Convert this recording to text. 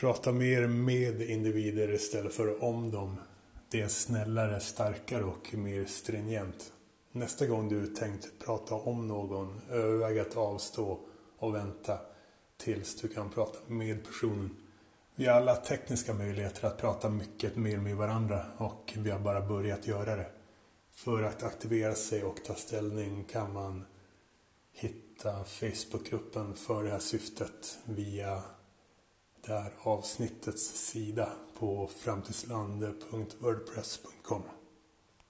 Prata mer med individer istället för om dem. Det är snällare, starkare och mer stringent. Nästa gång du tänkt prata om någon, överväg att avstå och vänta tills du kan prata med personen. Vi har alla tekniska möjligheter att prata mycket mer med varandra och vi har bara börjat göra det. För att aktivera sig och ta ställning kan man hitta Facebookgruppen för det här syftet via det här avsnittets sida på framtidsland.wordpress.com